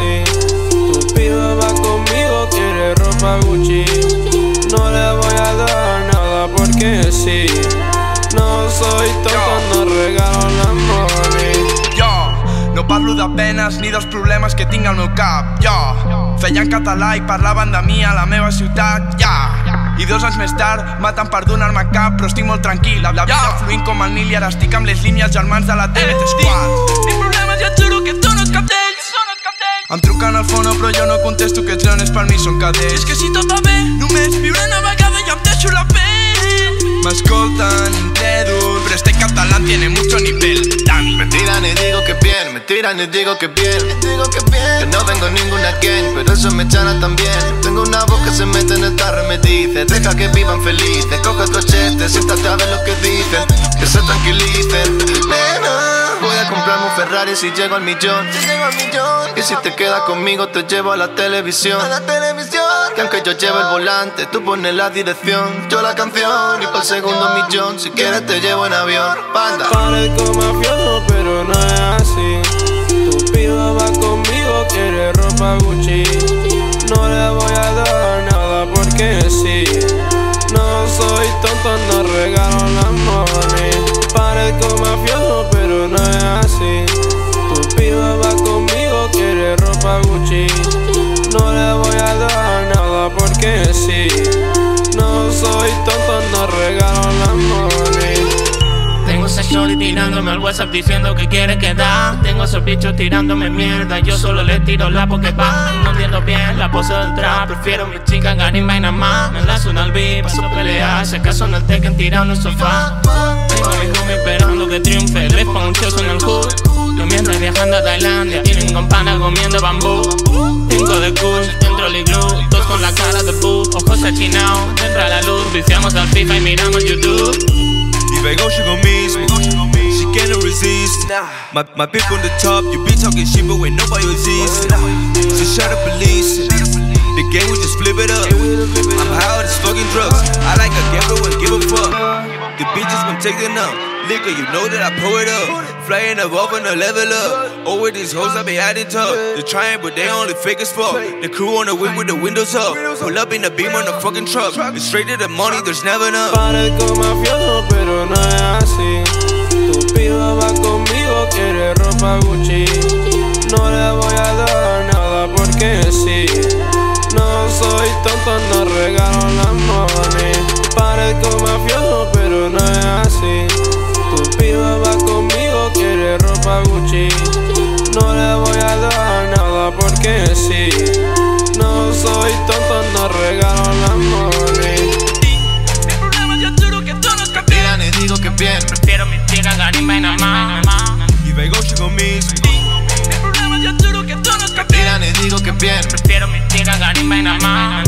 así. Tu piba va conmigo, quiere ropa Gucci. No le voy a dar nada porque sí. No soy tonto, no regalo la money. Jo, no parlo de penes ni dels problemes que tinc al meu cap, jo Feia en català i parlaven de mi a la meva ciutat, ja I dos anys més tard maten per donar-me cap però estic molt tranquil. La vida fluint com el Nil i ara estic amb les línies germans de la TNT Squad Em truquen al fono però jo no contesto que els nenes per mi són És cadets que si tot va bé, només viure una vegada i em deixo la pell M'escolten, incrèdul, però este catalán tiene mucho nivel Dani Me tiran y digo que bien, me tiran y digo que bien. Digo que bien. Que no vengo en ninguna gang, pero eso me chana también. Tengo una voz que se mete en el tarro y me dice: Deja que vivan felices, coge el cochete, siéntate a ver lo que dicen, que se tranquilicen. Ferrari si llego al millón. Si llego al millón. Y si te quedas conmigo, te llevo a la televisión. A la televisión. Que aunque yo lleve el volante, tú pones la dirección, yo la canción. Y para el segundo millón, si quieres te llevo en avión. Panda. Parezco mafioso, pero no es así. No le voy a dar nada porque sí. No soy tonto, no regalo la money. Tengo esa shorty tirándome al WhatsApp diciendo que quiere quedar. Tengo esos bichos tirándome mierda, yo solo le tiro la porque va. No entiendo bien la pose del trap, prefiero mi chica ganar y nada más. Me enlazo en el beat, paso a pelear, si acaso en el Tekken tirado en el sofá. Tengo a mi esperando que triunfe, les pongo un en el hood. Yo mientras viajando a Tailandia, con pana comiendo bambú Cinco de kush, dentro el iglú, dos con la cara de boo Ojos achinados, dentro a la luz, viciamos al FIFA y miramos YouTube If I go, she gon' miss me. She cannot resist. My, my pick on the top, you be talking shit, but when nobody exists. So shut up and listen. The game, we just flip it up. I'm high on this fucking drugs. I like a gambler and give a fuck. The bitches it up. Liquor, you know that I pour it up. Flying above on the level up. Oh, with these hoes, I be adding tough. They're trying, but they only fake as fuck. The crew on the whip with the windows up. Pull up in the beam on the fucking truck. It's straight to the money, there's never enough. Parezco mafioso, pero no es así. Tu piba va conmigo, quiere ropa Gucci. No le voy a dar nada porque sí. No soy tonto, no es así. Tu piba va conmigo, quiere ropa Gucci. No le voy a dar nada porque sí. No soy tonto, no regalo la money. Mi problema yo juro que no Me tiran y digo que bien. Prefiero mi chica ganar y nada más If I go, she gon' miss me. Mi problema yo juro que tú no Me tiran y digo que bien. Prefiero mi chica ganar y nada